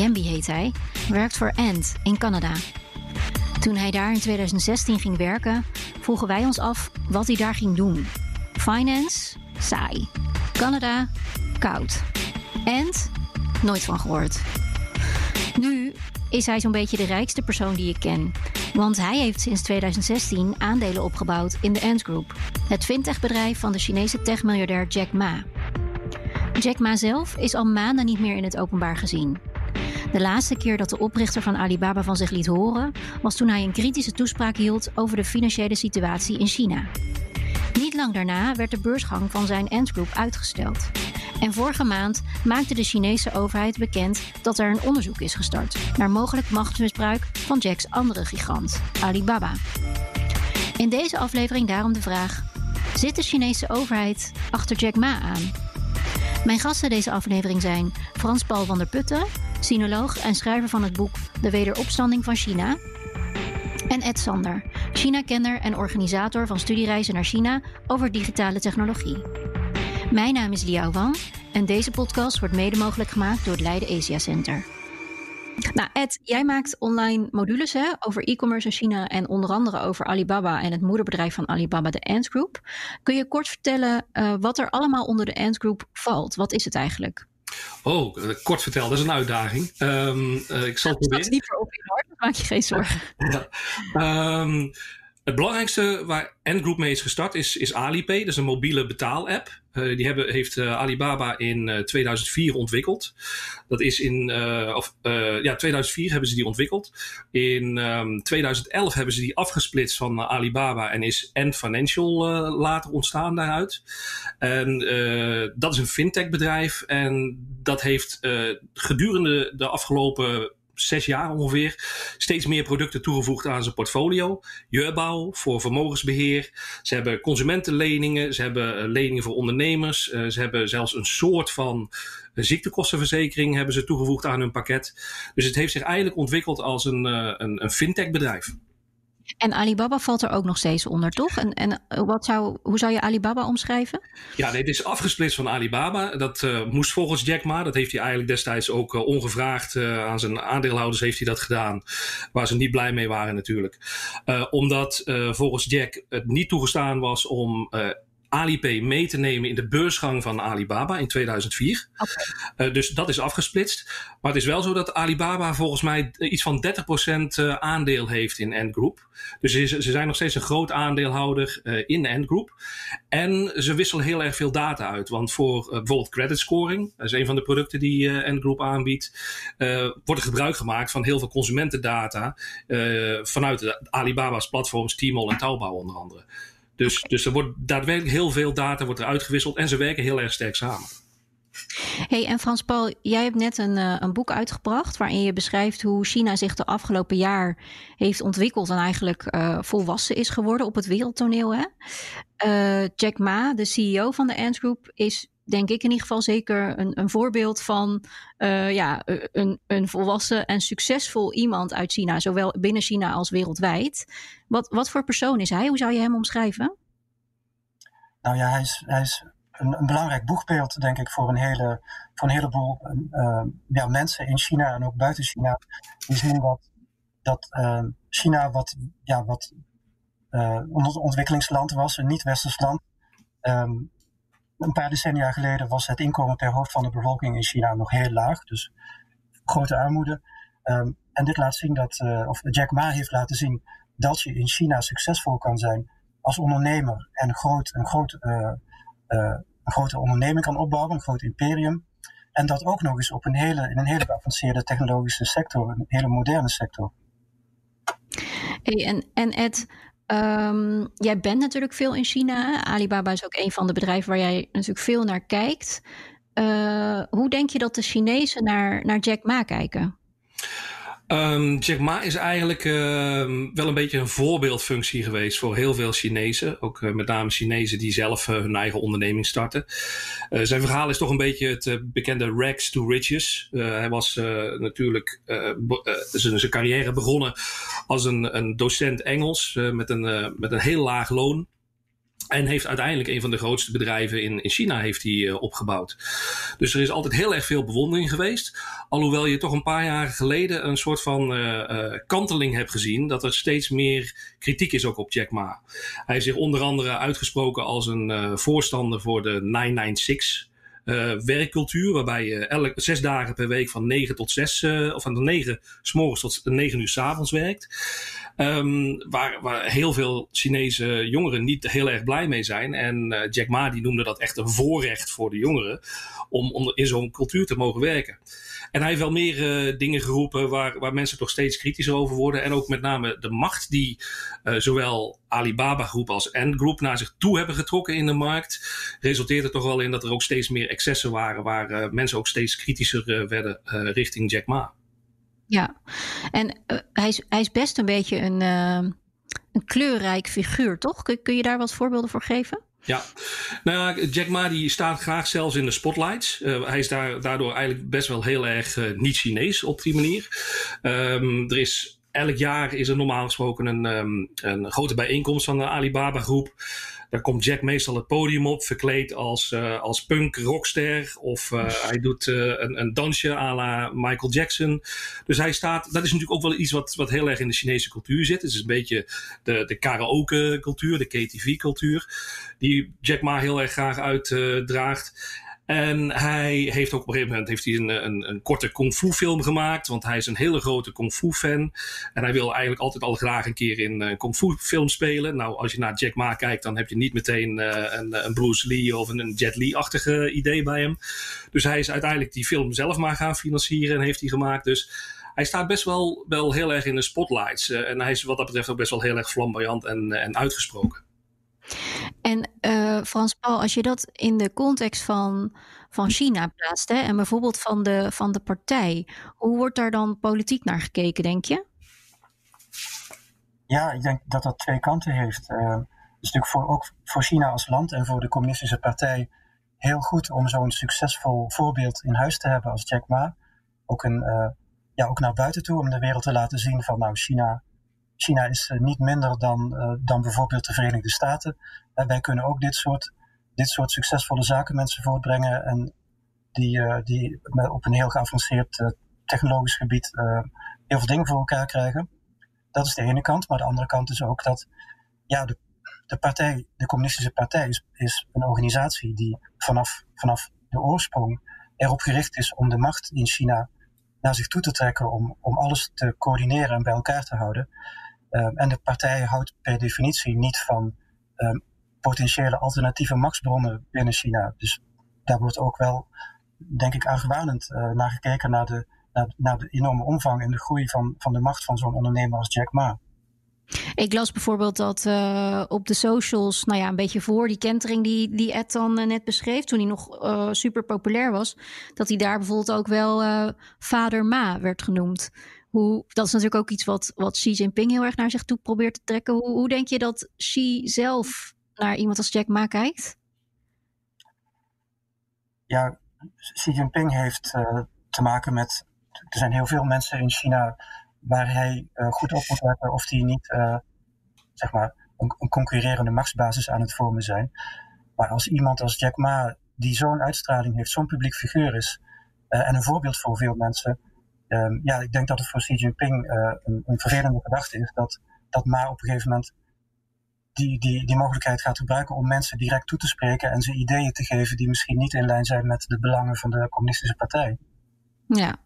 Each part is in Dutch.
Jembi heet hij, werkt voor Ant in Canada. Toen hij daar in 2016 ging werken, vroegen wij ons af wat hij daar ging doen. Finance? Saai. Canada? Koud. Ant? Nooit van gehoord. Nu is hij zo'n beetje de rijkste persoon die ik ken. Want hij heeft sinds 2016 aandelen opgebouwd in de Ant Group, het fintechbedrijf van de Chinese techmiljardair Jack Ma. Jack Ma zelf is al maanden niet meer in het openbaar gezien. De laatste keer dat de oprichter van Alibaba van zich liet horen, was toen hij een kritische toespraak hield over de financiële situatie in China. Niet lang daarna werd de beursgang van zijn Ant Group uitgesteld. En vorige maand maakte de Chinese overheid bekend dat er een onderzoek is gestart naar mogelijk machtsmisbruik van Jacks andere gigant, Alibaba. In deze aflevering daarom de vraag: zit de Chinese overheid achter Jack Ma aan? Mijn gasten deze aflevering zijn Frans Paul van der Putten, sinoloog en schrijver van het boek De Wederopstanding van China, en Ed Sander, China-kenner en organisator van studiereizen naar China over digitale technologie. Mijn naam is Liao Wang en deze podcast wordt mede mogelijk gemaakt door het Leiden Asia Center. Nou, Ed, jij maakt online modules hè, over e-commerce in China en onder andere over Alibaba en het moederbedrijf van Alibaba, de Ant Group. Kun je kort vertellen uh, wat er allemaal onder de Ant Group valt? Wat is het eigenlijk? Oh, kort vertellen, dat is een uitdaging. Um, uh, ik zal het proberen. Dat is niet voor op hoor, maak je geen zorgen. ja. um, het belangrijkste waar N-Group mee is gestart is, is Alipay. Dat is een mobiele betaalapp. Uh, die hebben, heeft uh, Alibaba in uh, 2004 ontwikkeld. Dat is in, of, ja, 2004 hebben ze die ontwikkeld. In um, 2011 hebben ze die afgesplitst van Alibaba en is Ant Financial later ontstaan daaruit. En dat is een fintech bedrijf en dat heeft gedurende de afgelopen zes jaar ongeveer steeds meer producten toegevoegd aan zijn portfolio. Jeurbouw voor vermogensbeheer. Ze hebben consumentenleningen. Ze hebben leningen voor ondernemers. Uh, ze hebben zelfs een soort van ziektekostenverzekering hebben ze toegevoegd aan hun pakket. Dus het heeft zich eigenlijk ontwikkeld als een, een, een fintech bedrijf. En Alibaba valt er ook nog steeds onder, toch? En, en wat zou, hoe zou je Alibaba omschrijven? Ja, het is afgesplitst van Alibaba. Dat uh, moest volgens Jack Ma. Dat heeft hij eigenlijk destijds ook uh, ongevraagd aan zijn aandeelhouders heeft hij dat gedaan. Waar ze niet blij mee waren natuurlijk. omdat volgens Jack het niet toegestaan was om Alipay mee te nemen in de beursgang van Alibaba in 2004. Okay. Uh, dus dat is afgesplitst. Maar het is wel zo dat Alibaba volgens mij iets van 30% uh, aandeel heeft in Ant Group. Dus ze, zijn nog steeds een groot aandeelhouder in Ant Group. En ze wisselen heel erg veel data uit. Want voor bijvoorbeeld credit scoring, dat is een van de producten die Ant Group aanbiedt, wordt er gebruik gemaakt van heel veel consumentendata vanuit de Alibaba's platforms Tmall en Taobao onder andere. Dus, dus er wordt daadwerkelijk heel veel data wordt er uitgewisseld en ze werken heel erg sterk samen. Hey, en Frans Paul, jij hebt net een, uh, een boek uitgebracht waarin je beschrijft hoe China zich de afgelopen jaar heeft ontwikkeld en eigenlijk uh, volwassen is geworden op het wereldtoneel. Hè? Uh, Jack Ma, de CEO van de Ant Group, is denk ik in ieder geval zeker een, een voorbeeld van uh, ja, een, een volwassen en succesvol iemand uit China, zowel binnen China als wereldwijd. Wat, wat voor persoon is hij? Hoe zou je hem omschrijven? Nou ja, hij is, hij is een, een belangrijk boegbeeld, denk ik, voor een, hele, voor een heleboel uh, ja, mensen in China en ook buiten China. Die zien dat, dat China wat, ja, wat uh, ontwikkelingsland was, een niet-westers land. Um, een paar decennia geleden was het inkomen per hoofd van de bevolking in China nog heel laag. Dus grote armoede. Um, en dit laat zien dat, uh, of Jack Ma heeft laten zien dat je in China succesvol kan zijn als ondernemer en een, groot, een, groot, uh, uh, een grote onderneming kan opbouwen, een groot imperium. En dat ook nog eens op een hele, in een hele geavanceerde technologische sector, een hele moderne sector. Hey, en, en Ed, Um, jij bent natuurlijk veel in China. Alibaba is ook een van de bedrijven waar jij natuurlijk veel naar kijkt. Uh, hoe denk je dat de Chinezen naar, naar Jack Ma kijken? Um, Jack Ma is eigenlijk uh, wel een beetje een voorbeeldfunctie geweest voor heel veel Chinezen. Ook uh, met name Chinezen die zelf uh, hun eigen onderneming starten. zijn verhaal is toch een beetje het bekende rags to riches. hij was natuurlijk zijn carrière begonnen als een, een docent Engels met, een, met een heel laag loon. En heeft uiteindelijk een van de grootste bedrijven in, in China heeft hij, uh, opgebouwd. Dus er is altijd heel erg veel bewondering geweest. Alhoewel je toch een paar jaar geleden een soort van kanteling hebt gezien. Dat er steeds meer kritiek is ook op Jack Ma. Hij heeft zich onder andere uitgesproken als een voorstander voor de 996 uh, werkcultuur, waarbij je elk, zes dagen per week van 9 tot 6, uh, of van 9 s morgens tot 9 uur s avonds werkt. Um, waar, waar heel veel Chinese jongeren niet heel erg blij mee zijn. En uh, Jack Ma die noemde dat echt een voorrecht voor de jongeren om, om in zo'n cultuur te mogen werken. En hij heeft wel meer uh, dingen geroepen waar, waar mensen toch steeds kritischer over worden. En ook met name de macht die uh, zowel Alibaba Groep als Ant Group naar zich toe hebben getrokken in de markt. Resulteert er toch wel in dat er ook steeds meer excessen waren. Waar uh, mensen ook steeds kritischer werden richting Jack Ma. Ja, en hij, is, hij is best een beetje een, een kleurrijk figuur, toch? Kun, kun je daar wat voorbeelden voor geven? Ja, nou, Jack Ma die staat graag zelfs in de spotlights. Uh, hij is daar, daardoor eigenlijk best wel heel erg uh, niet Chinees op die manier. Um, er is elk jaar is er normaal gesproken een, um, een grote bijeenkomst van de Alibaba groep. Daar komt Jack meestal het podium op, verkleed als, uh, als punk rockster. Of uh, hij doet uh, een, een dansje à la Michael Jackson. Dus hij staat, dat is natuurlijk ook wel iets wat, wat heel erg in de Chinese cultuur zit. Het is een beetje de, de karaoke cultuur, de KTV cultuur. Die Jack Ma heel erg graag uitdraagt. En hij heeft ook op een gegeven moment heeft hij een, een, een korte kung fu film gemaakt. Want hij is een hele grote kung fu fan. En hij wil eigenlijk altijd al graag een keer in een kung fu film spelen. Nou, als je naar Jack Ma kijkt, dan heb je niet meteen uh, een, een, Bruce Lee of een, Jet Li-achtige idee bij hem. Dus hij is uiteindelijk die film zelf maar gaan financieren en heeft hij gemaakt. Dus hij staat best wel, wel heel erg in de spotlights. Uh, en hij is wat dat betreft ook best wel heel erg flamboyant en, en uitgesproken. En uh, Frans Paul, als je dat in de context van, van China plaatst, hè, en bijvoorbeeld van de, van de partij, hoe wordt daar dan politiek naar gekeken, denk je? Ja, ik denk dat dat twee kanten heeft. Uh, het is natuurlijk voor, ook voor China als land en voor de Communistische Partij heel goed om zo'n succesvol voorbeeld in huis te hebben als Jack Ma. Ook, een, uh, ja, ook naar buiten toe om de wereld te laten zien van nou, China China is eh, niet minder dan, uh, dan bijvoorbeeld de Verenigde Staten. Uh, wij kunnen ook dit soort, dit soort succesvolle zakenmensen voortbrengen en die, die op een heel geavanceerd technologisch gebied heel veel dingen voor elkaar krijgen. Dat is de ene kant, maar de andere kant is ook dat ja, de, de partij, de communistische partij, is, is een organisatie die vanaf, vanaf de oorsprong erop gericht is om de macht in China naar zich toe te trekken, om, om alles te coördineren en bij elkaar te houden. Um, en de partij houdt per definitie niet van um, potentiële alternatieve machtsbronnen binnen China. Dus daar wordt ook wel, denk ik, argwanend uh, naar gekeken naar de, naar, naar, de enorme omvang en de groei van, van de macht van zo'n ondernemer als Jack Ma. Ik las bijvoorbeeld dat uh, op de socials, nou ja, een beetje voor die kentering die, die Ed dan uh, net beschreef, toen hij nog super populair was, dat hij daar bijvoorbeeld ook wel vader Ma werd genoemd. Hoe, dat is natuurlijk ook iets wat, wat Xi Jinping heel erg naar zich toe probeert te trekken. Hoe, hoe denk je dat Xi zelf naar iemand als Jack Ma kijkt? Ja, Xi Jinping heeft uh, te maken met. Er zijn heel veel mensen in China waar hij uh, goed op moet letten of die niet, uh, zeg maar, een, een, concurrerende machtsbasis aan het vormen zijn. Maar als iemand als Jack Ma, die zo'n uitstraling heeft, zo'n publiek figuur is en een voorbeeld voor veel mensen, Um, ja, ik denk dat het voor Xi Jinping uh, een, een, vervelende gedachte is dat, dat Ma op een gegeven moment die, die, die mogelijkheid gaat gebruiken om mensen direct toe te spreken en ze ideeën te geven die misschien niet in lijn zijn met de belangen van de communistische partij. Ja,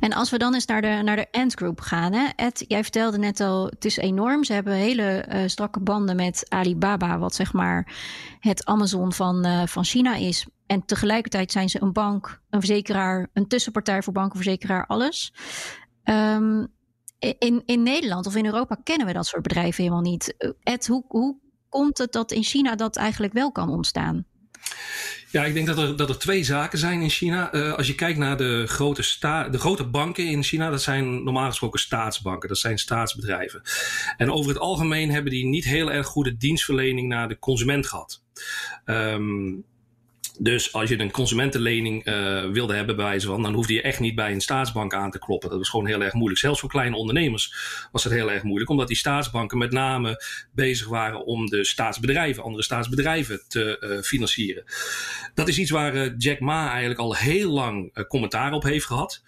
en als we dan eens naar de, naar de Ant Group gaan. Hè? Ed, jij vertelde net al, het is enorm. Ze hebben hele uh, strakke banden met Alibaba, wat zeg maar het Amazon van, uh, van China is. En tegelijkertijd zijn ze een bank, een verzekeraar, een tussenpartij voor bankenverzekeraar, alles. Um, in, in Nederland of in Europa kennen we dat soort bedrijven helemaal niet. Ed, hoe, hoe komt het dat in China dat eigenlijk wel kan ontstaan? Ja, ik denk dat er, dat er twee zaken zijn in China. Uh, als je kijkt naar de grote, sta de grote banken in China, dat zijn normaal gesproken staatsbanken, dat zijn staatsbedrijven. En over het algemeen hebben die niet heel erg goede dienstverlening naar de consument gehad. Um, dus als je een consumentenlening uh, wilde hebben bij wijze van, dan hoefde je echt niet bij een staatsbank aan te kloppen. Dat was gewoon heel erg moeilijk. Zelfs voor kleine ondernemers was het heel erg moeilijk, omdat die staatsbanken met name bezig waren om de staatsbedrijven, andere staatsbedrijven te uh, financieren. Dat is iets waar uh, Jack Ma eigenlijk al heel lang commentaar op heeft gehad.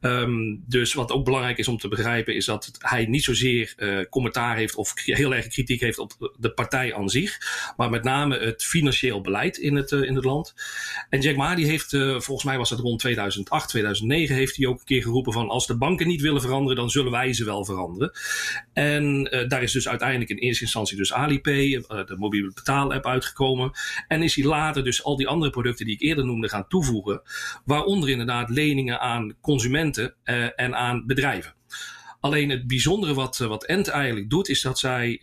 Um, dus wat ook belangrijk is om te begrijpen, is dat hij niet zozeer commentaar heeft of heel erg kritiek heeft op de partij aan zich, maar met name het financieel beleid in het, in het land. En Jack Ma die heeft, uh, volgens mij was dat rond 2008, 2009, heeft hij ook een keer geroepen van als de banken niet willen veranderen, dan zullen wij ze wel veranderen. En uh, daar is dus uiteindelijk in eerste instantie dus Alipay, uh, de mobiele betaalapp uitgekomen. En is hij later dus al die andere producten die ik eerder noemde gaan toevoegen. Waaronder inderdaad leningen aan consumenten en aan bedrijven. Alleen het bijzondere wat, wat Ent eigenlijk doet, is dat zij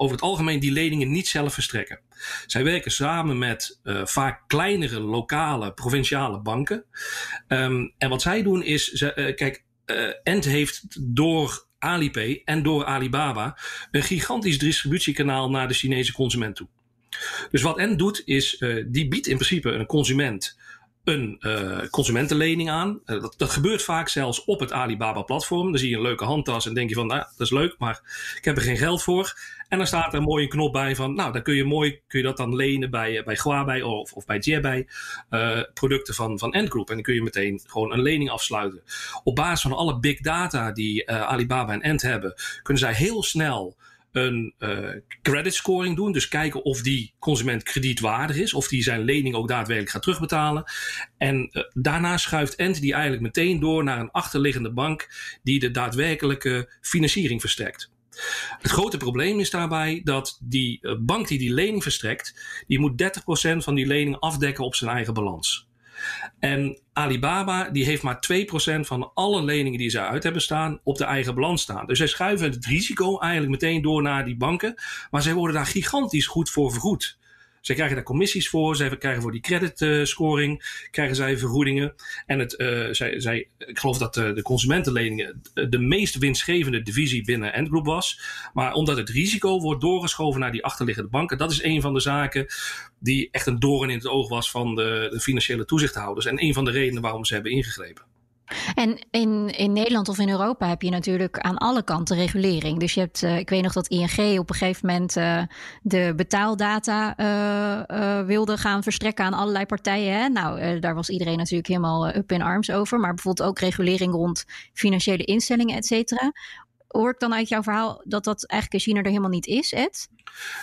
over het algemeen die leningen niet zelf verstrekken. Zij werken samen met uh, vaak kleinere lokale, provinciale banken. Um, en wat zij doen is, ze, uh, kijk, uh, Ent heeft door Alipay en door Alibaba een gigantisch distributiekanaal naar de Chinese consument toe. Dus wat Ent doet is, die biedt in principe een consument een uh, consumentenlening aan. Uh, dat, gebeurt vaak zelfs op het Alibaba-platform. Dan zie je een leuke handtas en denk je van, nou, dat is leuk, maar ik heb er geen geld voor. En dan staat er een mooie knop bij van, nou, dan kun je mooi, kun je dat dan lenen bij, bij Huawei of, of bij uh, producten van, van Ant Group. En dan kun je meteen gewoon een lening afsluiten. Op basis van alle big data die Alibaba en Ant hebben, kunnen zij heel snel een uh, credit scoring doen. Dus kijken of die consument kredietwaardig is. Of die zijn lening ook daadwerkelijk gaat terugbetalen. En uh, daarna schuift Ent die eigenlijk meteen door naar een achterliggende bank die de daadwerkelijke financiering verstrekt. Het grote probleem is daarbij dat die uh, bank die die lening verstrekt, die moet 30% van die lening afdekken op zijn eigen balans. En Alibaba die heeft maar 2% van alle leningen die ze uit hebben staan op de eigen balans staan. Dus zij schuiven het risico eigenlijk meteen door naar die banken. Maar zij worden daar gigantisch goed voor vergoed. Zij krijgen daar commissies voor, zij krijgen voor die creditscoring, krijgen zij vergoedingen. En het, uh, zij, zij, ik geloof dat uh, de consumentenleningen de meest winstgevende divisie binnen Endgroup was. Maar omdat het risico wordt doorgeschoven naar die achterliggende banken, dat is een van de zaken die echt een doorn in het oog was van de, de financiële toezichthouders. En een van de redenen waarom ze hebben ingegrepen. En in, in Nederland of in Europa heb je natuurlijk aan alle kanten regulering. Dus je hebt, uh, ik weet nog dat ING op een gegeven moment uh, de betaaldata uh, wilde gaan verstrekken aan allerlei partijen. Hè? Nou, daar was iedereen natuurlijk helemaal up in arms over. Maar bijvoorbeeld ook regulering rond financiële instellingen, et cetera. Hoor ik dan uit jouw verhaal dat dat eigenlijk in China er helemaal niet is, Ed?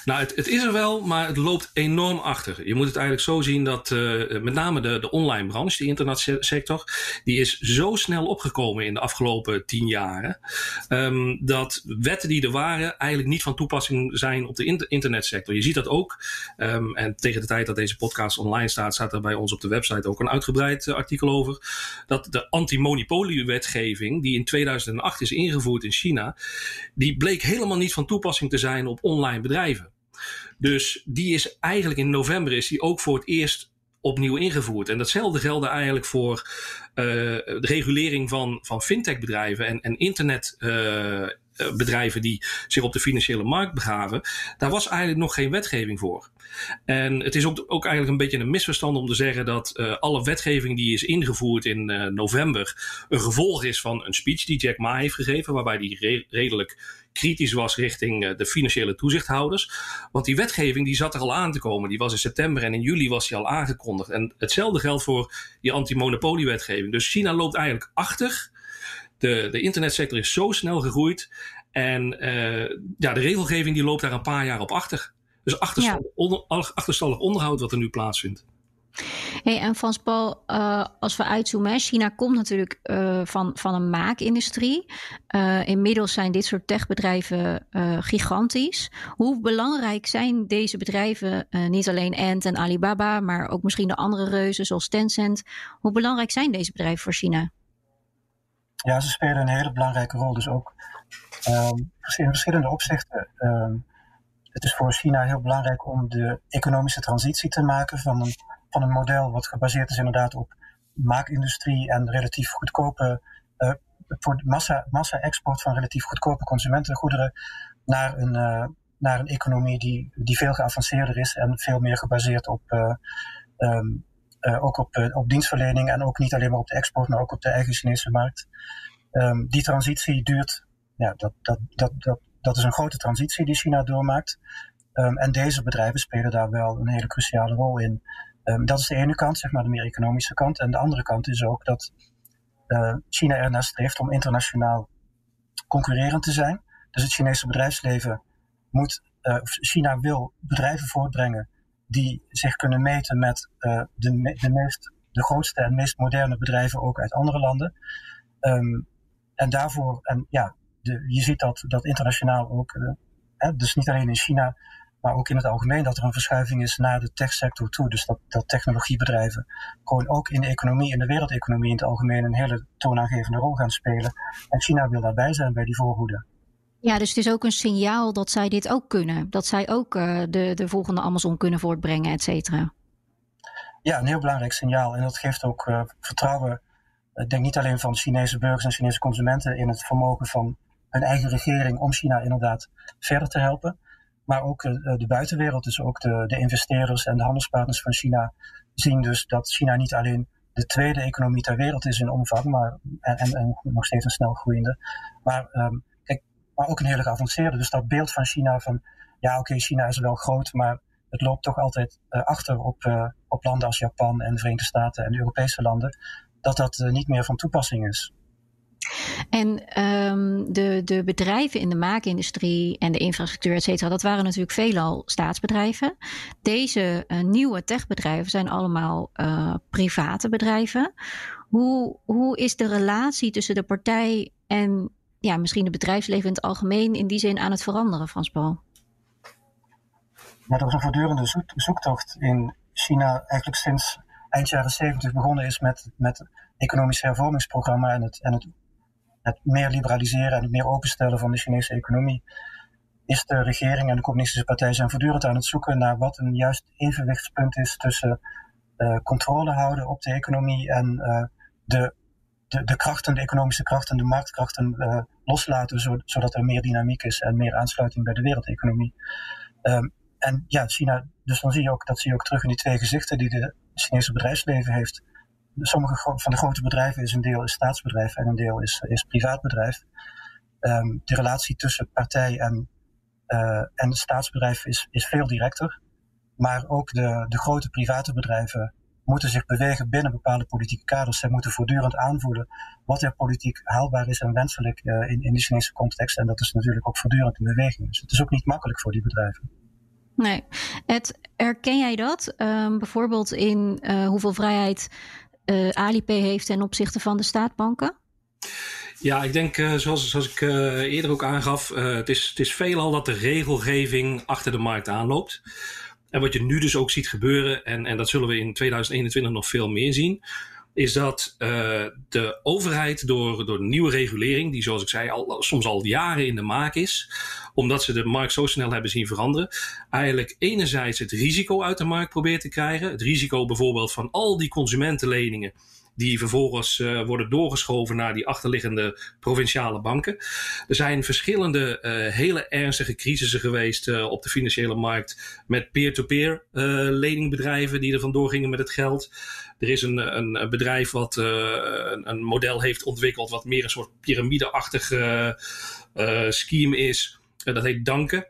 Nou, het, het, is er wel, maar het loopt enorm achter. Je moet het eigenlijk zo zien dat uh, met name de, de online branche, de internetsector, die is zo snel opgekomen in de afgelopen tien jaren, um, dat wetten die er waren eigenlijk niet van toepassing zijn op de inter internetsector. Je ziet dat ook, um, en tegen de tijd dat deze podcast online staat, staat er bij ons op de website ook een uitgebreid uh, artikel over, dat de antimonopoliewetgeving, die in 2008 is ingevoerd in China, die bleek helemaal niet van toepassing te zijn op online bedrijven bedrijven. Dus die is eigenlijk in november is die ook voor het eerst opnieuw ingevoerd. En datzelfde geldt eigenlijk voor uh, de regulering van, van fintech-bedrijven en, en internetbedrijven uh, die zich op de financiële markt begaven. Daar was eigenlijk nog geen wetgeving voor. En het is ook, ook eigenlijk een beetje een misverstand om te zeggen dat uh, alle wetgeving die is ingevoerd in uh, november een gevolg is van een speech die Jack Ma heeft gegeven, waarbij hij re redelijk kritisch was richting de financiële toezichthouders. Want die wetgeving die zat er al aan te komen. Die was in september en in juli was die al aangekondigd. En hetzelfde geldt voor die antimonopoliewetgeving. Dus China loopt eigenlijk achter. De, de internetsector is zo snel gegroeid. En ja, de regelgeving die loopt daar een paar jaar op achter. Dus achterstallig, ja. onder, achterstallig onderhoud wat er nu plaatsvindt. Hey, en Frans Paul, uh, als we uitzoomen, China komt natuurlijk uh, van, van een maakindustrie. Uh, inmiddels zijn dit soort techbedrijven gigantisch. Hoe belangrijk zijn deze bedrijven, niet alleen Ant en Alibaba, maar ook misschien de andere reuzen zoals Tencent? Hoe belangrijk zijn deze bedrijven voor China? Ja, ze spelen een hele belangrijke rol. Dus ook um, in verschillende opzichten. Um, het is voor China heel belangrijk om de economische transitie te maken van een van een model wat gebaseerd is inderdaad op maakindustrie en relatief goedkope uh, voor massa, massa-export van relatief goedkope consumentengoederen naar een, uh, naar een economie die, die veel geavanceerder is en veel meer gebaseerd op, uh, um, ook op, op dienstverlening en ook niet alleen maar op de export, maar ook op de eigen Chinese markt. Um, die transitie duurt, ja, dat, dat, dat, dat, dat is een grote transitie die China doormaakt. Um, en deze bedrijven spelen daar wel een hele cruciale rol in. Um, dat is de ene kant, zeg maar de meer economische kant. En de andere kant is ook dat uh, China ernaar streeft om internationaal concurrerend te zijn. Dus het Chinese bedrijfsleven moet, uh, China wil bedrijven voortbrengen die zich kunnen meten met uh, de, de, meest, de grootste en meest moderne bedrijven ook uit andere landen. Um, en daarvoor, en ja, de, je ziet dat, dat internationaal ook, hè, dus niet alleen in China, maar ook in het algemeen dat er een verschuiving is naar de techsector toe. Dus dat, dat technologiebedrijven gewoon ook in de economie, in de wereldeconomie in het algemeen, een hele toonaangevende rol gaan spelen. En China wil daarbij zijn bij die voorhoede. Ja, dus het is ook een signaal dat zij dit ook kunnen. Dat zij ook uh, de, de volgende Amazon kunnen voortbrengen, et cetera. Ja, een heel belangrijk signaal. En dat geeft ook uh, vertrouwen, ik denk niet alleen van Chinese burgers en Chinese consumenten in het vermogen van hun eigen regering om China inderdaad verder te helpen. Maar ook uh, de buitenwereld, dus ook de, de investeerders en de handelspartners van China, zien dus dat China niet alleen de tweede economie ter wereld is in omvang, maar, en, en, nog steeds een snel groeiende, maar, kijk, maar ook een hele geavanceerde. Dus dat beeld van China van, ja oké, China is wel groot, maar het loopt toch altijd uh, achter op, uh, op landen als Japan en de Verenigde Staten en Europese landen, dat dat niet meer van toepassing is. En um, de, de bedrijven in de maakindustrie en de infrastructuur, et cetera, dat waren natuurlijk veelal staatsbedrijven. Deze nieuwe techbedrijven zijn allemaal private bedrijven. Hoe, hoe is de relatie tussen de partij en ja, misschien het bedrijfsleven in het algemeen in die zin aan het veranderen, Frans Paul? Ja, er een voortdurende zoek, zoektocht in China, eigenlijk sinds eind jaren 70 begonnen is met, met het economisch hervormingsprogramma en het, en het het meer liberaliseren en het meer openstellen van de Chinese economie, is de regering en de communistische partij zijn voortdurend aan het zoeken naar wat een juist evenwichtspunt is tussen uh, controle houden op de economie en uh, de, de, de, krachten, de economische krachten, de marktkrachten uh, loslaten, zo, zodat er meer dynamiek is en meer aansluiting bij de wereldeconomie. Um, en ja, China, dus dan zie je ook, dat zie je ook terug in die twee gezichten die de Chinese bedrijfsleven heeft sommige van de grote bedrijven is een deel is staatsbedrijf en een deel is, is privaatbedrijf. Um, de relatie tussen partij en, uh, en staatsbedrijf is, is veel directer. Maar ook de, de grote private bedrijven moeten zich bewegen binnen bepaalde politieke kaders. Zij moeten voortdurend aanvoelen wat er politiek haalbaar is en wenselijk uh, in, in de Chinese context. En dat is natuurlijk ook voortdurend in beweging. Dus het is ook niet makkelijk voor die bedrijven. Nee. Ed, herken jij dat? Um, bijvoorbeeld in uh, hoeveel vrijheid uh, Alipay heeft ten opzichte van de staatbanken? Ja, ik denk, zoals, zoals ik eerder ook aangaf, het, is, het is veelal dat de regelgeving achter de markt aanloopt. En wat je nu dus ook ziet gebeuren, en, en dat zullen we in 2021 nog veel meer zien, is dat uh, de overheid door, door nieuwe regulering, die zoals ik zei al, soms al jaren in de maak is, omdat ze de markt zo snel hebben zien veranderen, eigenlijk enerzijds het risico uit de markt probeert te krijgen. Het risico bijvoorbeeld van al die consumentenleningen die vervolgens uh, worden doorgeschoven naar die achterliggende provinciale banken. Er zijn verschillende uh, hele ernstige crisissen geweest uh, op de financiële markt met peer-to-peer -peer, leningbedrijven die er vandoor gingen met het geld. Er is een, een, een bedrijf wat een, een, model heeft ontwikkeld wat meer een soort piramideachtig scheme is. dat heet Danken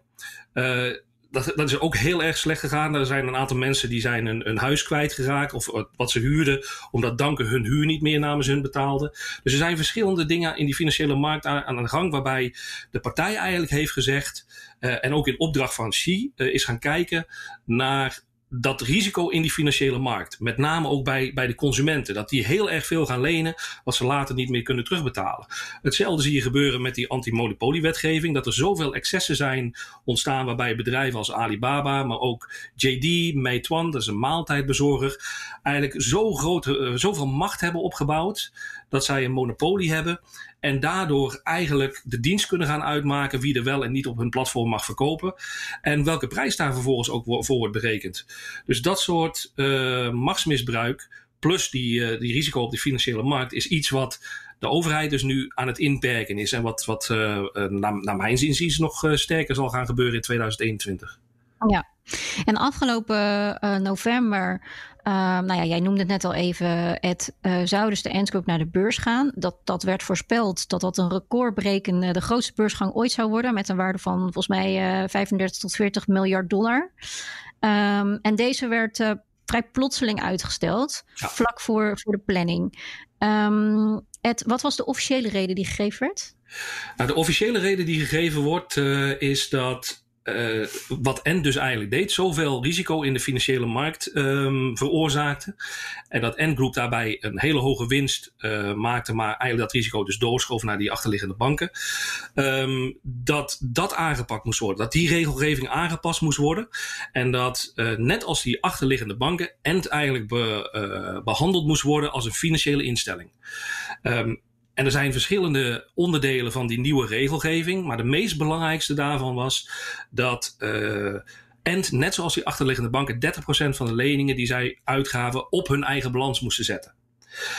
dat, dat is ook heel erg slecht gegaan. Er zijn een aantal mensen die zijn een, een huis kwijtgeraakt. Of wat ze huurden, omdat danken hun huur niet meer namens hun betaalden. Dus er zijn verschillende dingen in die financiële markt aan, aan de gang. Waarbij de partij eigenlijk heeft gezegd. Uh, en ook in opdracht van Xi uh, is gaan kijken naar dat risico in die financiële markt. Met name ook bij, bij de consumenten. Dat die heel erg veel gaan lenen wat ze later niet meer kunnen terugbetalen. Hetzelfde zie je gebeuren met die antimonopoliewetgeving. Dat er zoveel excessen zijn ontstaan waarbij bedrijven als Alibaba, maar ook JD, Meituan, dat is een maaltijdbezorger, eigenlijk zo grote, uh, zoveel macht hebben opgebouwd dat zij een monopolie hebben En daardoor eigenlijk de dienst kunnen gaan uitmaken wie er wel en niet op hun platform mag verkopen. En welke prijs daar vervolgens ook voor wordt berekend. Dus dat soort uh, machtsmisbruik plus die, uh, die risico op de financiële markt is iets wat de overheid dus nu aan het inperken is. En wat, wat uh, naar, naar mijn zin nog sterker zal gaan gebeuren in 2021. Ja, en afgelopen november Uh, nou ja, jij noemde het net al even, Ed, uh, zou dus de Ant naar de beurs gaan. Dat, dat werd voorspeld dat dat een recordbrekende, de grootste beursgang ooit zou worden. Met een waarde van volgens mij uh, 35 tot 40 miljard dollar. Um, en deze werd vrij plotseling uitgesteld, ja. vlak voor, voor de planning. Um, Ed, wat was de officiële reden die gegeven werd? Nou, de officiële reden die gegeven wordt is dat uh, wat N dus eigenlijk deed, zoveel risico in de financiële markt um, veroorzaakte. En dat N-groep daarbij een hele hoge winst uh, maakte, maar eigenlijk dat risico dus doorschoof naar die achterliggende banken. Um, dat dat aangepakt moest worden. Dat die regelgeving aangepast moest worden. En dat uh, net als die achterliggende banken, N eigenlijk be, behandeld moest worden als een financiële instelling. Um, en er zijn verschillende onderdelen van die nieuwe regelgeving. Maar de meest belangrijkste daarvan was dat uh, Ent, net zoals die achterliggende banken, 30% van de leningen die zij uitgaven op hun eigen balans moesten zetten.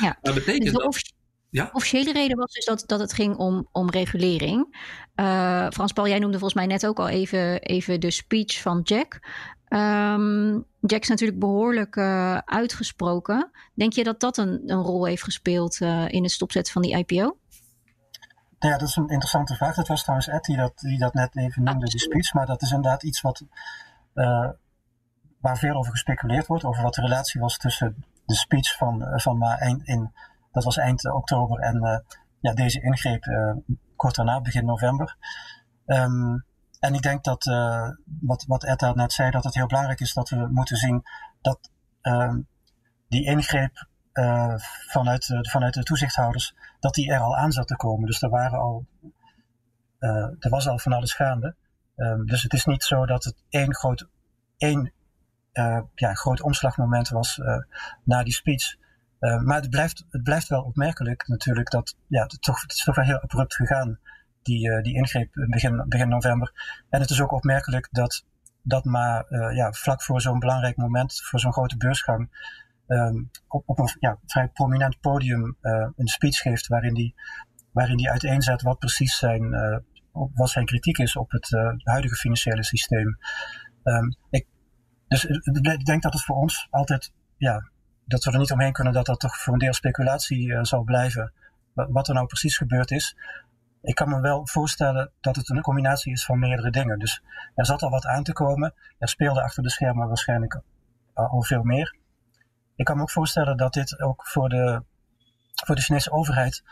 Ja, dat betekent dus dat. Ja? officiële reden was dus dat, dat het ging om, om regulering. Uh, Frans Paul, jij noemde volgens mij net ook al even, even de speech van Jack. Um, Jack is natuurlijk behoorlijk uh, uitgesproken. Denk je dat dat een, een rol heeft gespeeld uh, in het stopzetten van die IPO? Ja, dat is een interessante vraag. Dat was trouwens Ed die dat, die dat net even noemde, die speech. Maar dat is inderdaad iets wat, uh, waar veel over gespeculeerd wordt. Over wat de relatie was tussen de speech van, van ma eind in, dat was eind oktober, en ja, deze ingreep kort daarna, begin november. Um, en ik denk dat, uh, wat, wat Etta net zei, dat het heel belangrijk is dat we moeten zien dat uh, die ingreep uh, vanuit, vanuit de toezichthouders, dat die er al aan zat te komen. Dus er, waren al, er was al van alles gaande. Um, dus het is niet zo dat het één groot, één, ja, groot omslagmoment was na die speech. maar het blijft, het blijft wel opmerkelijk natuurlijk dat ja, het, toch, het toch wel heel abrupt gegaan die, uh, die ingreep begin, begin november. En het is ook opmerkelijk dat dat maar uh, ja, vlak voor zo'n belangrijk moment, voor zo'n grote beursgang, um, op, op een ja, vrij prominent podium uh, een speech geeft waarin die, waarin die uiteenzet wat precies zijn, wat zijn kritiek is op het huidige financiële systeem. Um, ik, dus ik denk dat het voor ons altijd, ja, dat we er niet omheen kunnen dat dat toch voor een deel speculatie zal blijven. Wat er nou precies gebeurd is ik kan me wel voorstellen dat het een combinatie is van meerdere dingen. Dus er zat al wat aan te komen. Er speelde achter de schermen waarschijnlijk al veel meer. Ik kan me ook voorstellen dat dit ook voor de, voor de Chinese overheid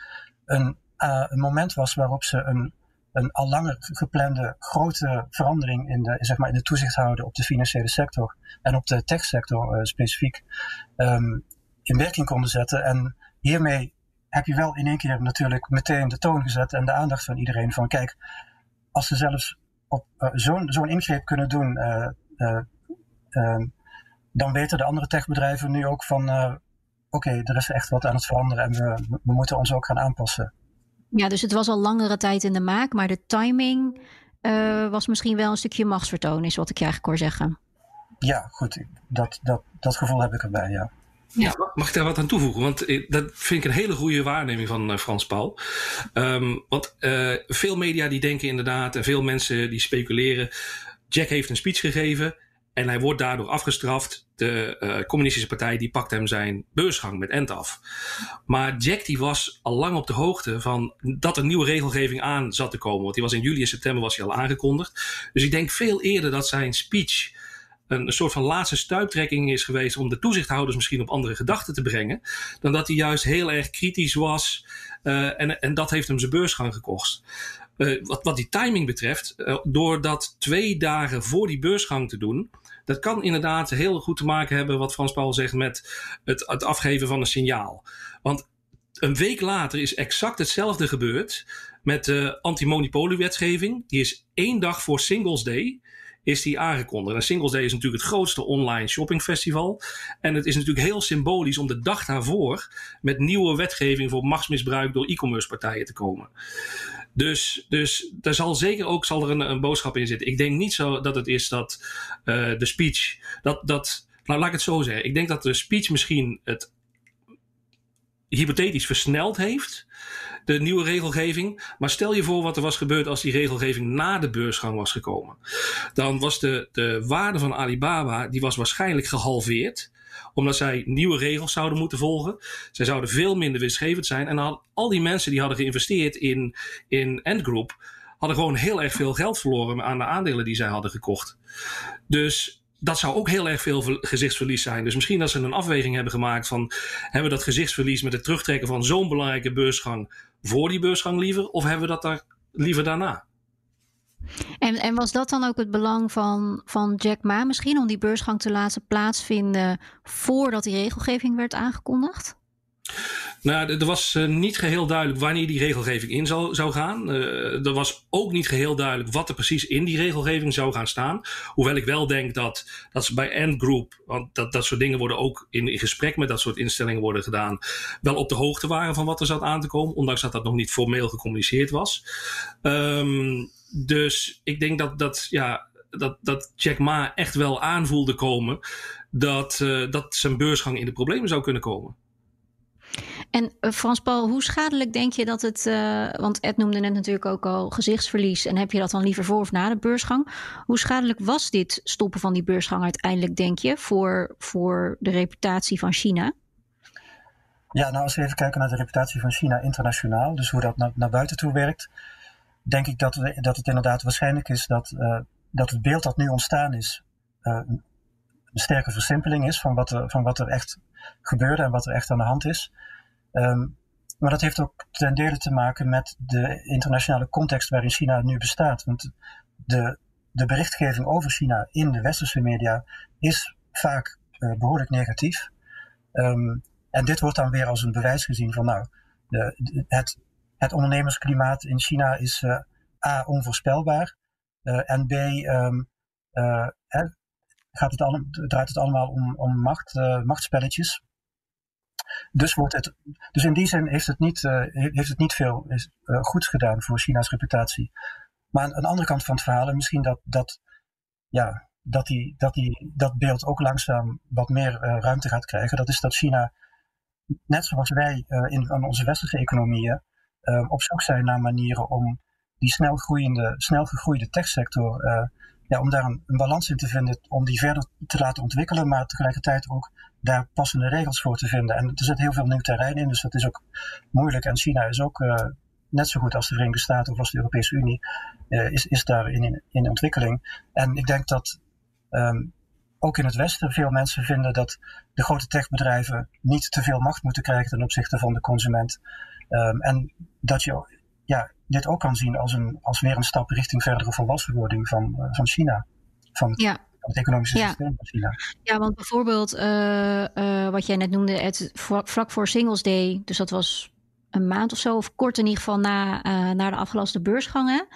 een, uh, een moment was waarop ze een, een al langer geplande grote verandering in de, zeg maar in de toezicht houden op de financiële sector en op de techsector uh, specifiek um, in werking konden zetten. En hiermee heb je wel in één keer natuurlijk meteen de toon gezet en de aandacht van iedereen van kijk, als ze zelfs op uh, zo'n zo'n ingreep kunnen doen, uh, uh, dan weten de andere techbedrijven nu ook van oké, okay, er is echt wat aan het veranderen en we, we moeten ons ook gaan aanpassen. Ja, dus het was al langere tijd in de maak, maar de timing was misschien wel een stukje machtsvertoon, is wat ik je eigenlijk hoor zeggen. Ja, goed, dat, dat, dat gevoel heb ik erbij, ja. Ja. Mag ik daar wat aan toevoegen? Want dat vind ik een hele goede waarneming van uh, Frans Paul. Um, want uh, veel media die denken inderdaad, en veel mensen die speculeren. Jack heeft een speech gegeven en hij wordt daardoor afgestraft. De communistische partij die pakt hem zijn beursgang met end af. Maar Jack die was al lang op de hoogte van dat er nieuwe regelgeving aan zat te komen. Want die was in juli en september was hij al aangekondigd. Dus ik denk veel eerder dat zijn speech een, soort van laatste stuiptrekking is geweest om de toezichthouders misschien op andere gedachten te brengen, dan dat hij juist heel erg kritisch was uh, en, en dat heeft hem zijn beursgang gekost. Uh, wat, wat die timing betreft, uh, door dat twee dagen voor die beursgang te doen, dat kan inderdaad heel goed te maken hebben, wat Frans Paul zegt, met het, het afgeven van een signaal. Want een week later is exact hetzelfde gebeurd met de antimonopoliewetgeving. Die is één dag voor Singles Day is die aangekondigd. En Singles Day is natuurlijk het grootste online shoppingfestival. En het is natuurlijk heel symbolisch om de dag daarvoor met nieuwe wetgeving voor machtsmisbruik door e-commerce partijen te komen. Dus, dus daar zal zeker ook zal er een, een boodschap in zitten. Ik denk niet zo dat het is dat uh, de speech. Dat, dat, nou, laat ik het zo zeggen. Ik denk dat de speech misschien het hypothetisch versneld heeft. De nieuwe regelgeving. Maar stel je voor wat er was gebeurd als die regelgeving na de beursgang was gekomen. Dan was de, de waarde van Alibaba die was waarschijnlijk gehalveerd omdat zij nieuwe regels zouden moeten volgen. Zij zouden veel minder winstgevend zijn. En dan al die mensen die hadden geïnvesteerd in, in Endgroup, hadden gewoon heel erg veel geld verloren aan de aandelen die zij hadden gekocht. Dus dat zou ook heel erg veel gezichtsverlies zijn. Dus misschien dat ze een afweging hebben gemaakt van... hebben we dat gezichtsverlies met het terugtrekken van zo'n belangrijke beursgang... voor die beursgang liever? Of hebben we dat daar liever daarna? En, en was dat dan ook het belang van, van Jack Ma misschien... om die beursgang te laten plaatsvinden... voordat die regelgeving werd aangekondigd? Nou, er was uh, niet geheel duidelijk wanneer die regelgeving in zou, gaan. Uh, er was ook niet geheel duidelijk wat er precies in die regelgeving zou gaan staan. Hoewel ik wel denk dat, dat ze bij Endgroup, want dat, dat soort dingen worden ook in, in gesprek met dat soort instellingen worden gedaan, wel op de hoogte waren van wat er zat aan te komen, ondanks dat dat nog niet formeel gecommuniceerd was. Um, dus ik denk dat, dat, ja, dat, dat Jack Ma echt wel aanvoelde komen dat, uh, dat zijn beursgang in de problemen zou kunnen komen. En uh, Frans Paul, hoe schadelijk denk je dat het, uh, want Ed noemde net natuurlijk ook al gezichtsverlies, en heb je dat dan liever voor of na de beursgang? Hoe schadelijk was dit stoppen van die beursgang uiteindelijk, denk je, voor, voor de reputatie van China? Ja, nou als we even kijken naar de reputatie van China internationaal, dus hoe dat naar, buiten toe werkt, denk ik dat, dat het inderdaad waarschijnlijk is dat, uh, dat het beeld dat nu ontstaan is, een sterke versimpeling is van wat, van wat er echt gebeurde en wat er echt aan de hand is. Um, maar dat heeft ook ten dele te maken met de internationale context waarin China nu bestaat. Want de, de berichtgeving over China in de westerse media is vaak uh, behoorlijk negatief. Um, en dit wordt dan weer als een bewijs gezien van, nou, de, het, het ondernemersklimaat in China is uh, A, onvoorspelbaar. Uh, en B, um, gaat het allemaal, draait het allemaal om, om macht, machtspelletjes. Dus, wordt het, dus in die zin heeft het niet, uh, heeft het niet veel is, uh, goeds gedaan voor China's reputatie. Maar aan, de andere kant van het verhaal, en misschien dat, dat, ja, dat, die, dat, die, dat beeld ook langzaam wat meer uh, ruimte gaat krijgen, dat is dat China, net zoals wij in onze westerse economieën, op zoek zijn naar manieren om die snel, groeiende, snel gegroeide techsector ja, om daar een, balans in te vinden, om die verder te laten ontwikkelen, maar tegelijkertijd ook daar passende regels voor te vinden. En er zit heel veel nieuw terrein in, dus dat is ook moeilijk. En China is ook uh, net zo goed als de Verenigde Staten of als de Europese Unie, uh, is, is daar in, in ontwikkeling. En ik denk dat um, ook in het Westen veel mensen vinden dat de grote techbedrijven niet te veel macht moeten krijgen ten opzichte van de consument. Um, en dat je ja, dit ook kan zien als, een, als weer een stap richting verdere volwassenwording van, uh, van China. Van ja. Het economische ja. systeem van China. Ja, want bijvoorbeeld uh, uh, wat jij net noemde, het vlak voor Singles Day, dus dat was een maand of zo, of kort in ieder geval na, na de afgelaste beursgangen.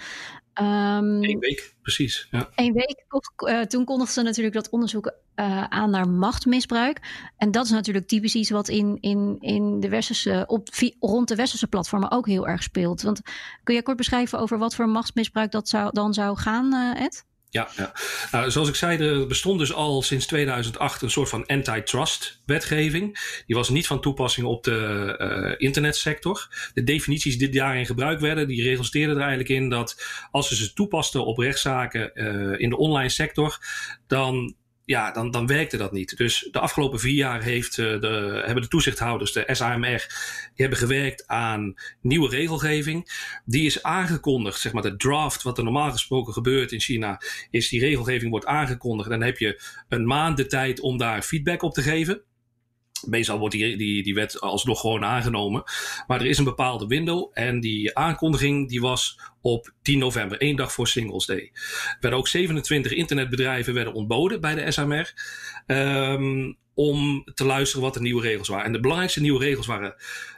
Um, Eén week, precies. Ja. Eén week. Uh, toen kondigden ze natuurlijk dat onderzoek uh, aan naar machtmisbruik. En dat is natuurlijk typisch iets wat in, in, in de westerse, op, rond de westerse platformen ook heel erg speelt. Want kun je kort beschrijven over wat voor machtsmisbruik dat zou, dan zou gaan, uh, Ed? Ja, ja. Nou, zoals ik zei, er bestond dus al sinds 2008 een soort van antitrust wetgeving. Die was niet van toepassing op de uh, internetsector. De definities die daarin gebruikt werden, die resulteerden er eigenlijk in dat als ze ze toepasten op rechtszaken uh, in de online sector, dan ja, dan, dan werkte dat niet. Dus de afgelopen vier jaar heeft, uh, de, hebben de toezichthouders, de SAMR, die hebben gewerkt aan nieuwe regelgeving. Die is aangekondigd, zeg maar, de draft, wat er normaal gesproken gebeurt in China, is die regelgeving wordt aangekondigd. Dan heb je een maand de tijd om daar feedback op te geven. Meestal wordt die, die, die wet alsnog gewoon aangenomen. Maar er is een bepaalde window. En die aankondiging die was op 10 november, één dag voor Singles Day. Er werden ook 27 internetbedrijven werden ontboden bij de SMR. Um, om te luisteren wat de nieuwe regels waren. En de belangrijkste nieuwe regels waren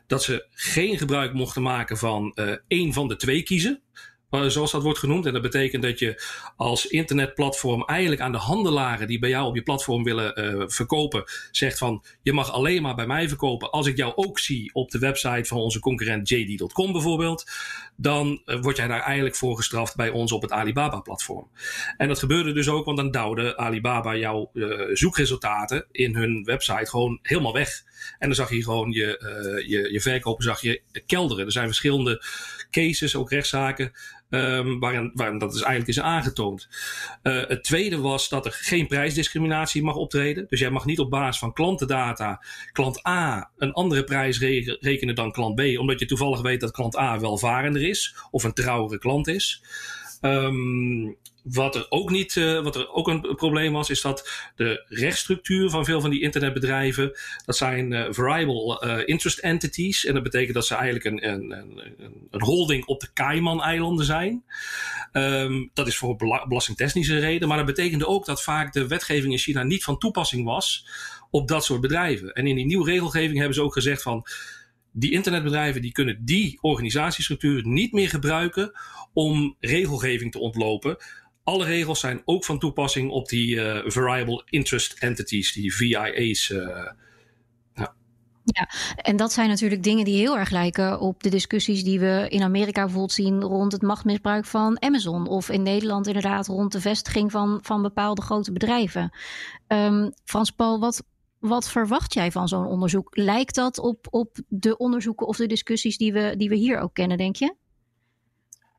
dat ze geen gebruik mochten maken van uh, één van de twee kiezen. Zoals dat wordt genoemd. En dat betekent dat je als internetplatform eigenlijk aan de handelaren die bij jou op je platform willen uh, verkopen, zegt van je mag alleen maar bij mij verkopen als ik jou ook zie op de website van onze concurrent JD.com bijvoorbeeld. Dan uh, word jij daar eigenlijk voor gestraft bij ons op het Alibaba-platform. En dat gebeurde dus ook, want dan duwde Alibaba jouw zoekresultaten in hun website gewoon helemaal weg. En dan zag je gewoon je, je, je verkopen zag je kelderen. Er zijn verschillende cases, ook rechtszaken, um, waarin, dat dus eigenlijk is aangetoond. Uh, het tweede was dat er geen prijsdiscriminatie mag optreden. Dus jij mag niet op basis van klantendata klant A een andere prijs re rekenen dan klant B, omdat je toevallig weet dat klant A welvarender is of een trouwere klant is. Um, wat er ook niet, uh, wat er ook een probleem was, is dat de rechtsstructuur van veel van die internetbedrijven, dat zijn uh, variable uh, interest entities. En dat betekent dat ze eigenlijk een, een, een, een holding op de Cayman-eilanden zijn. Um, dat is voor belastingtechnische reden. Maar dat betekende ook dat vaak de wetgeving in China niet van toepassing was op dat soort bedrijven. En in die nieuwe regelgeving hebben ze ook gezegd van die internetbedrijven die kunnen die organisatiestructuur niet meer gebruiken om regelgeving te ontlopen alle regels zijn ook van toepassing op die uh, variable interest entities, die VIA's. Eh, ja. ja, en dat zijn natuurlijk dingen die heel erg lijken op de discussies die we in Amerika bijvoorbeeld zien rond het machtmisbruik van Amazon. Of in Nederland inderdaad rond de vestiging van, van bepaalde grote bedrijven. Um, Frans Paul, wat, wat verwacht jij van zo'n onderzoek? Lijkt dat op, op de onderzoeken of de discussies die we, die we hier ook kennen, denk je?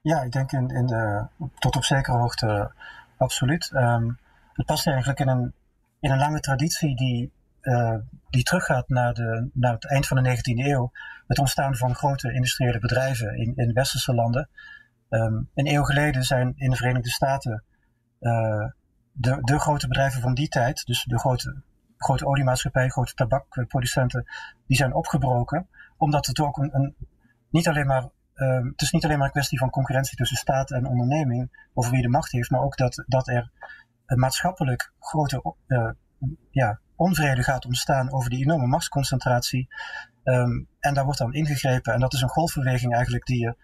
Ja, ik denk in, in de, tot op zekere hoogte absoluut. Um, het past eigenlijk in een, in een lange traditie die, uh, die teruggaat naar, de, naar het eind van de 19e eeuw. Het ontstaan van grote industriële bedrijven in, in westerse landen. Um, een eeuw geleden zijn in de Verenigde Staten uh, de, de grote bedrijven van die tijd, dus de grote, grote oliemaatschappijen, grote tabakproducenten, die zijn opgebroken. Omdat het ook een niet alleen maar um, het is niet alleen maar een kwestie van concurrentie tussen staat en onderneming over wie de macht heeft, maar ook dat, dat er maatschappelijk grote uh, ja, onvrede gaat ontstaan over die enorme machtsconcentratie. Um, en daar wordt dan ingegrepen. En dat is een golfbeweging eigenlijk die je,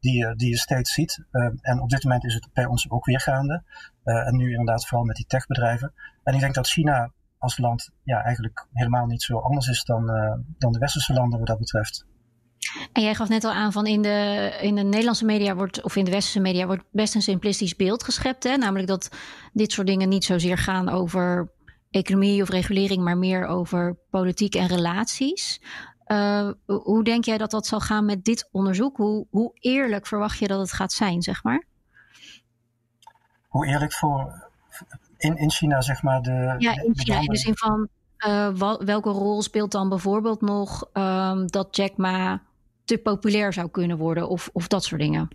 die je, die je steeds ziet. Um, en op dit moment is het bij ons ook weer gaande. Uh, en nu inderdaad vooral met die techbedrijven. En ik denk dat China als land ja, eigenlijk helemaal niet zo anders is dan, dan de westerse landen wat dat betreft. En jij gaf net al aan van in de, in de Nederlandse media wordt, of in de westerse media wordt best een simplistisch beeld geschept. Hè? Namelijk dat dit soort dingen niet zozeer gaan over economie of regulering, maar meer over politiek en relaties. Uh, hoe denk jij dat dat zal gaan met dit onderzoek? Hoe, hoe eerlijk verwacht je dat het gaat zijn, zeg maar? Hoe eerlijk voor in, in China, zeg maar? De, ja, in China, in de zin van uh, welke rol speelt dan bijvoorbeeld nog um, dat Jack Ma te populair zou kunnen worden of, of dat soort dingen.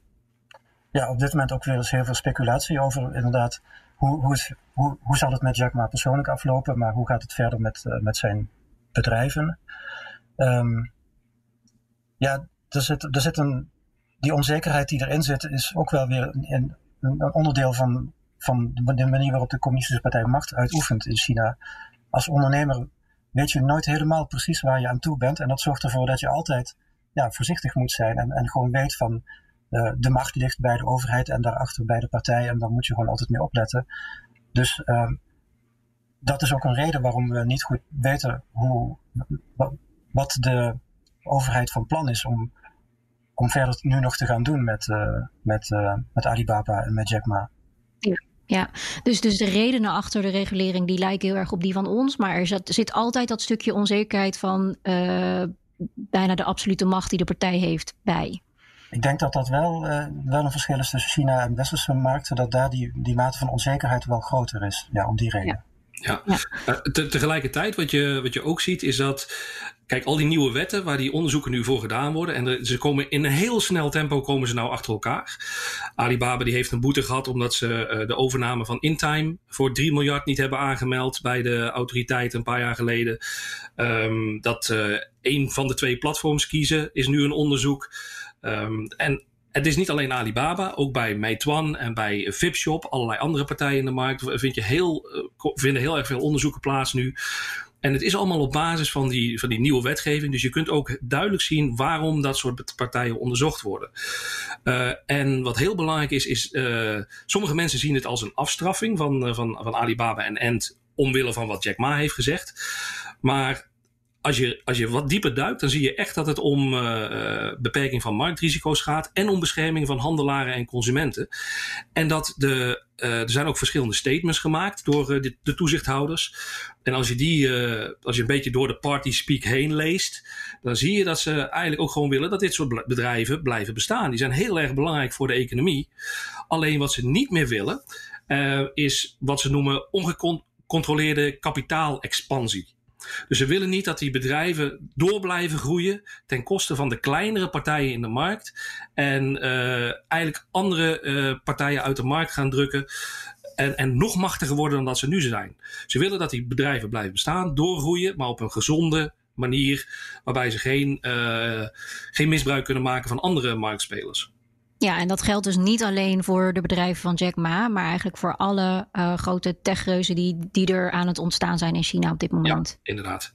Ja, op dit moment ook weer eens heel veel speculatie over inderdaad hoe, hoe, hoe, hoe zal het met Jack Ma persoonlijk aflopen, maar hoe gaat het verder met, uh, met zijn bedrijven. Um, ja, er zit, er zit een, die onzekerheid die erin zit, is ook wel weer een, een onderdeel van, van de manier waarop de Communistische Partij macht uitoefent in China. Als ondernemer weet je nooit helemaal precies waar je aan toe bent. En dat zorgt ervoor dat je altijd ja, voorzichtig moet zijn en, en gewoon weet van uh, de macht ligt bij de overheid en daarachter bij de partij en daar moet je gewoon altijd mee opletten. Dus uh, dat is ook een reden waarom we niet goed weten hoe, wat de overheid van plan is om, om verder nu nog te gaan doen met, uh, met, uh, met Alibaba en met Jack Ma. Ja. Dus, dus de redenen achter de regulering die lijken heel erg op die van ons. Maar er zit, zit altijd dat stukje onzekerheid van bijna de absolute macht die de partij heeft bij. Ik denk dat dat wel, uh, wel een verschil is tussen China en westerse markten, dat daar die, die mate van onzekerheid wel groter is, ja, om die reden. Ja. Ja, ja. Uh, te, tegelijkertijd wat je, wat je ook ziet is dat, kijk, al die nieuwe wetten waar die onderzoeken nu voor gedaan worden, en ze komen in een heel snel tempo komen ze nou achter elkaar. Alibaba die heeft een boete gehad omdat ze uh, de overname van Intime voor 3 miljard niet hebben aangemeld bij de autoriteiten een paar jaar geleden. Um, dat uh, een van de twee platforms kiezen is nu een onderzoek. Um, en het is niet alleen Alibaba, ook bij Meituan en bij Vipshop, allerlei andere partijen in de markt, vind je heel, vinden heel erg veel onderzoeken plaats nu. En het is allemaal op basis van die, van die nieuwe wetgeving. Dus je kunt ook duidelijk zien waarom dat soort partijen onderzocht worden. Uh, en wat heel belangrijk is, is sommige mensen zien het als een afstraffing van, van, van Alibaba en Ant omwille van wat Jack Ma heeft gezegd. Maar als je, als je wat dieper duikt, dan zie je echt dat het om uh, beperking van marktrisico's gaat en om bescherming van handelaren en consumenten. En dat de, uh, er zijn ook verschillende statements gemaakt door de, de, toezichthouders. En als je die, als je een beetje door de party speak heen leest, dan zie je dat ze eigenlijk ook gewoon willen dat dit soort bedrijven blijven bestaan. Die zijn heel erg belangrijk voor de economie. Alleen wat ze niet meer willen, is wat ze noemen ongecontroleerde kapitaalexpansie. Dus ze willen niet dat die bedrijven door blijven groeien ten koste van de kleinere partijen in de markt. En uh, eigenlijk andere uh, partijen uit de markt gaan drukken. En, en nog machtiger worden dan dat ze nu zijn. Ze willen dat die bedrijven blijven bestaan, doorgroeien, maar op een gezonde manier. Waarbij ze geen, uh, geen misbruik kunnen maken van andere marktspelers. Ja, en dat geldt dus niet alleen voor de bedrijven van Jack Ma, maar eigenlijk voor alle uh, grote techreuzen die, die er aan het ontstaan zijn in China op dit moment. Ja, inderdaad.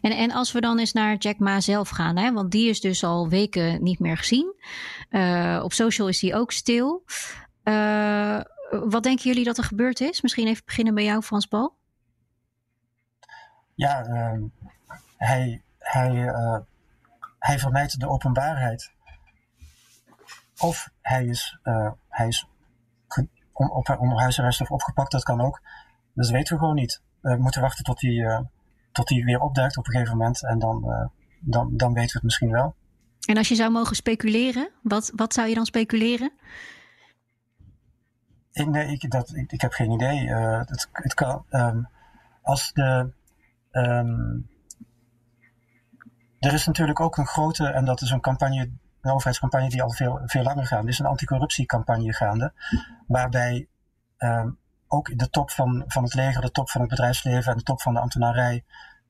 En, en als we dan eens naar Jack Ma zelf gaan, hè, want die is dus al weken niet meer gezien. Uh, op social is hij ook stil. Uh, wat denken jullie dat er gebeurd is? Misschien even beginnen bij jou, Frans Paul. Ja, hij, hij, hij vermijdt de openbaarheid of hij is, uh, hij is om, op, onder huisarrest of opgepakt, dat kan ook. Dus dat weten we gewoon niet. We moeten wachten tot hij, uh, tot hij weer opduikt op een gegeven moment. En dan, uh, dan, dan weten we het misschien wel. En als je zou mogen speculeren, wat, wat zou je dan speculeren? Ik, nee, ik, dat, ik, ik heb geen idee. het, het kan, um, als de. Um, er is natuurlijk ook een grote, en dat is een campagne een overheidscampagne die al veel, veel langer gaande is, een anticorruptiecampagne gaande, waarbij uh, ook de top van, van het leger, de top van het bedrijfsleven en de top van de ambtenarij,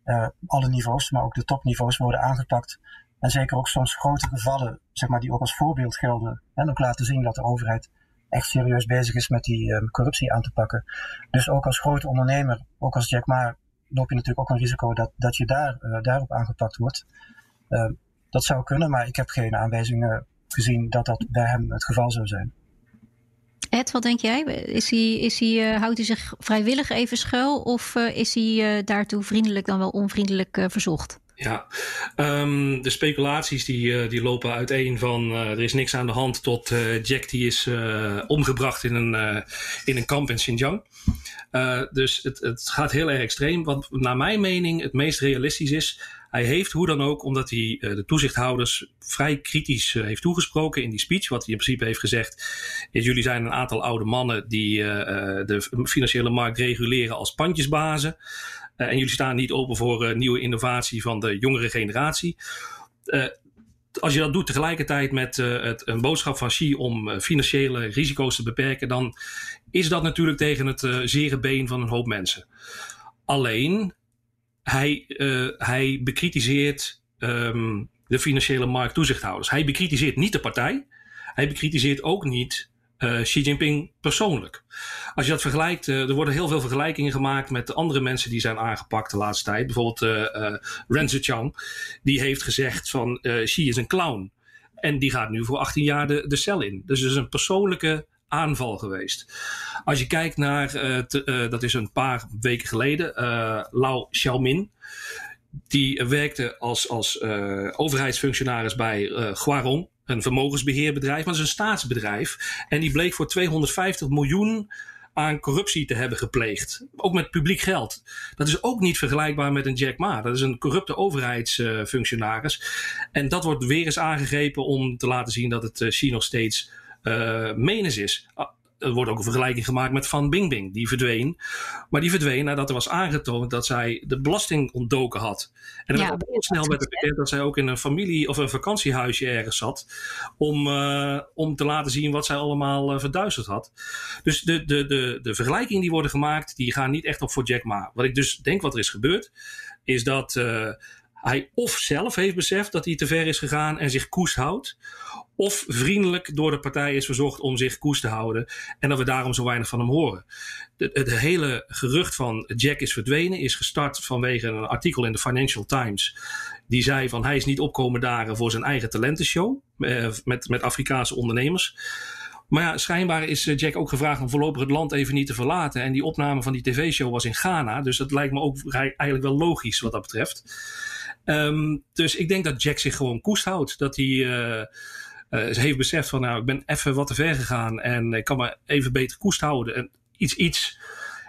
uh, alle niveaus, maar ook de topniveaus worden aangepakt. En zeker ook soms grote gevallen, zeg maar, die ook als voorbeeld gelden. En ook laten zien dat de overheid echt serieus bezig is met die um, corruptie aan te pakken. Dus ook als grote ondernemer, ook als Jack Ma, loop je natuurlijk ook een risico dat, dat je daar, uh, daarop aangepakt wordt. Uh, dat zou kunnen, maar ik heb geen aanwijzingen gezien dat dat bij hem het geval zou zijn. Ed, wat denk jij? Is hij, is hij, uh, houdt hij zich vrijwillig even schuil of uh, is hij uh, daartoe vriendelijk dan wel onvriendelijk verzocht? Ja, um, de speculaties die, die lopen uiteen van er is niks aan de hand tot Jack die is omgebracht in een, in een kamp in Xinjiang. dus het, het gaat heel erg extreem. Wat naar mijn mening het meest realistisch is, hij heeft hoe dan ook, omdat hij uh, de toezichthouders vrij kritisch uh, heeft toegesproken in die speech, wat hij in principe heeft gezegd, is jullie zijn een aantal oude mannen die uh, de financiële markt reguleren als pandjesbazen. en jullie staan niet open voor nieuwe innovatie van de jongere generatie. als je dat doet tegelijkertijd met het, een boodschap van Xi om financiële risico's te beperken, dan is dat natuurlijk tegen het zere been van een hoop mensen. Alleen, hij, uh, hij bekritiseert um, de financiële markttoezichthouders. Hij bekritiseert niet de partij. Hij bekritiseert ook niet uh, Xi Jinping persoonlijk. Als je dat vergelijkt, uh, er worden heel veel vergelijkingen gemaakt met de andere mensen die zijn aangepakt de laatste tijd. Bijvoorbeeld uh, Ren Zhejiang, die heeft gezegd van Xi is een clown. En die gaat nu voor 18 jaar de, de cel in. Dus het is een persoonlijke aanval geweest. Als je kijkt naar, uh, te, uh, dat is een paar weken geleden, uh, Lau Xiaomin. Die werkte als, als overheidsfunctionaris bij Guarong, een vermogensbeheerbedrijf, maar dat is een staatsbedrijf. En die bleek voor 250 miljoen aan corruptie te hebben gepleegd. Ook met publiek geld. Dat is ook niet vergelijkbaar met een Jack Ma. Dat is een corrupte overheidsfunctionaris. en dat wordt weer eens aangegrepen om te laten zien dat het China nog steeds uh, menens is. Ah, er wordt ook een vergelijking gemaakt met Van Bingbing. Die verdween. Maar die verdween nadat er was aangetoond dat zij de belasting ontdoken had. En ja, werd heel snel werd bekend dat zij ook in een familie of een vakantiehuisje ergens zat. Om, uh, om te laten zien wat zij allemaal uh, verduisterd had. Dus de, de, de, de vergelijkingen die worden gemaakt, die gaan niet echt op voor Jack Ma. Wat ik dus denk wat er is gebeurd, is dat uh, hij of zelf heeft beseft dat hij te ver is gegaan en zich koest houdt, of vriendelijk door de partij is verzocht om zich koest te houden en dat we daarom zo weinig van hem horen. Het hele gerucht van Jack is verdwenen is gestart vanwege een artikel in de Financial Times. Die zei van hij is niet opkomen dagen voor zijn eigen talentenshow eh, met, met Afrikaanse ondernemers. Maar ja, schijnbaar is eh, Jack ook gevraagd om voorlopig het land even niet te verlaten. En die opname van die tv-show was in Ghana. Dus dat lijkt me ook eigenlijk wel logisch wat dat betreft. Um, dus ik denk dat Jack zich gewoon koest houdt. Dat hij uh, uh, heeft beseft van nou, ik ben even wat te ver gegaan. En ik kan me even beter koest houden. En iets, iets.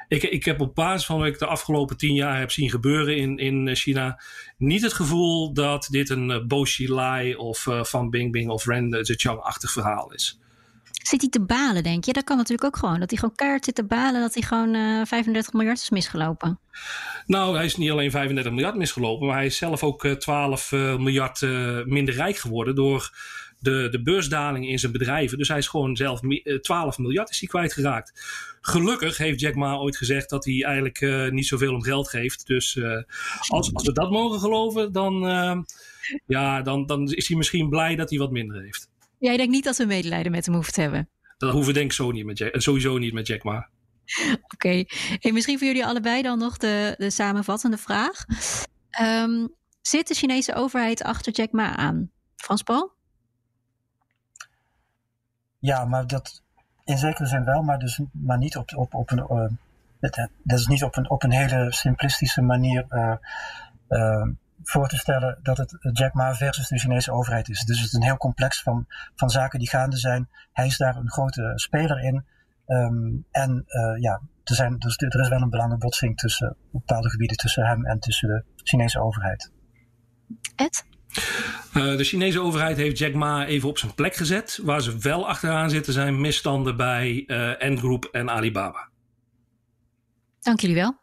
Ik, ik heb op basis van wat ik de afgelopen tien jaar heb zien gebeuren in, in China. niet het gevoel dat dit een uh, Bo Xilai of uh, Van Bingbing of Ren Zhejiang-achtig verhaal is. Zit hij te balen, denk je? Dat kan natuurlijk ook gewoon. Dat hij gewoon keihard zit te balen dat hij gewoon uh, 35 miljard is misgelopen. Nou, hij is niet alleen 35 miljard misgelopen, maar hij is zelf ook 12 uh, miljard minder rijk geworden door de, de beursdaling in zijn bedrijven. Dus hij is gewoon zelf 12 miljard is hij kwijtgeraakt. Gelukkig heeft Jack Ma ooit gezegd dat hij eigenlijk uh, niet zoveel om geld geeft. Dus uh, als, als we dat mogen geloven, dan, uh, ja, dan, dan is hij misschien blij dat hij wat minder heeft. Jij denkt niet dat we medelijden met hem hoeven te hebben? Dat hoeven we denk ik zo niet met Jack, sowieso niet met Jack Ma. Oké, okay. hey, misschien voor jullie allebei dan nog de, de samenvattende vraag. Um, zit de Chinese overheid achter Jack Ma aan? Frans Paul? Ja, maar dat in zekere zin wel, maar, dus, maar niet op, op, op een. Uh, het, dat is niet op een, op een hele simplistische manier uh, uh, voor te stellen dat het Jack Ma versus de Chinese overheid is. Dus het is een heel complex van, van zaken die gaande zijn. Hij is daar een grote speler in. Um, en ja, er, zijn, dus, er is wel een belangenbotsing tussen bepaalde gebieden tussen hem en tussen de Chinese overheid. Ed? Uh, de Chinese overheid heeft Jack Ma even op zijn plek gezet. Waar ze wel achteraan zitten zijn misstanden bij uh, Ant Group en Alibaba. Dank jullie wel.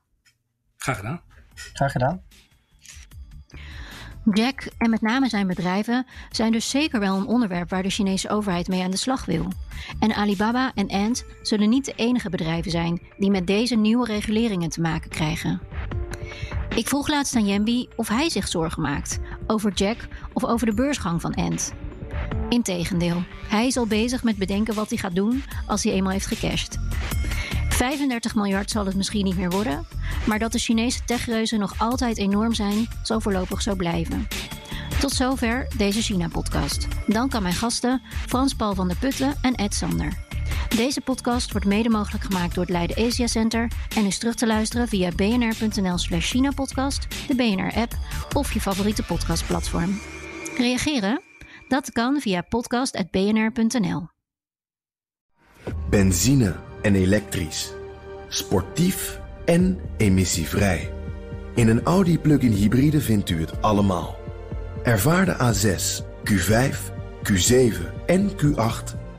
Graag gedaan. Graag gedaan. Jack en met name zijn bedrijven zijn dus zeker wel een onderwerp waar de Chinese overheid mee aan de slag wil. En Alibaba en Ant zullen niet de enige bedrijven zijn die met deze nieuwe reguleringen te maken krijgen. Ik vroeg laatst aan Jembi of hij zich zorgen maakt over Jack of over de beursgang van Ant. Integendeel, hij is al bezig met bedenken wat hij gaat doen als hij eenmaal heeft gecashed. 35 miljard zal het misschien niet meer worden, maar dat de Chinese techreuzen nog altijd enorm zijn, zal voorlopig zo blijven. Tot zover deze China-podcast. Dank aan mijn gasten Frans Paul van der Putten en Ed Sander. Deze podcast wordt mede mogelijk gemaakt door het Leiden Asia Center en is terug te luisteren via bnr.nl/slash China-podcast, de BNR-app of je favoriete podcastplatform. Reageren? Dat kan via podcast.bnr.nl. Benzine en elektrisch. Sportief en emissievrij. In een Audi plug-in hybride vindt u het allemaal. Ervaar de A6, Q5, Q7 en Q8